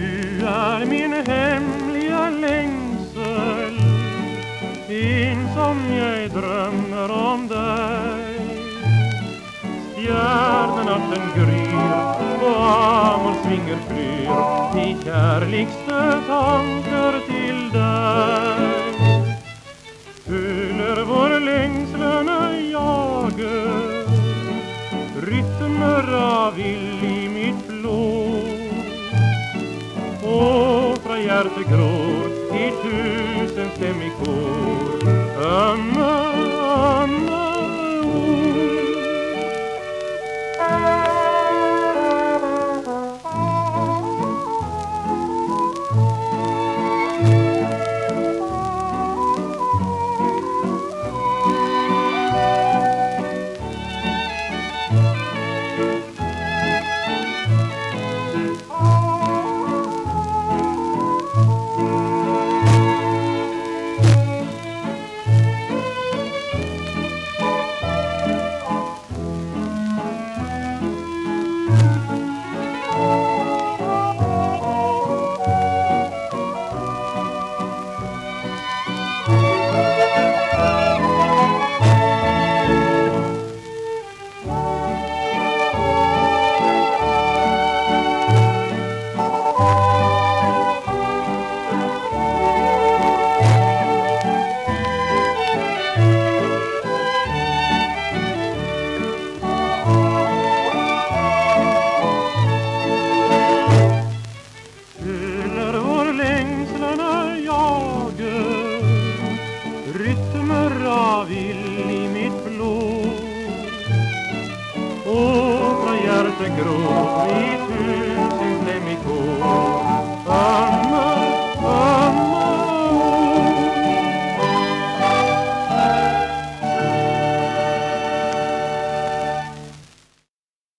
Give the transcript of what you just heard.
Du är min hemliga längsel Fin som jag drömmer om dig. Stjärnnatten gryr och amorsvinger flyr i kärlekstanker till dig. Fyller vår längslan och jager rytmer av illusion och gror i tusenstämmig kor Jag vill i mitt blod. Och från hjärtat gror i tusenstämmig hår.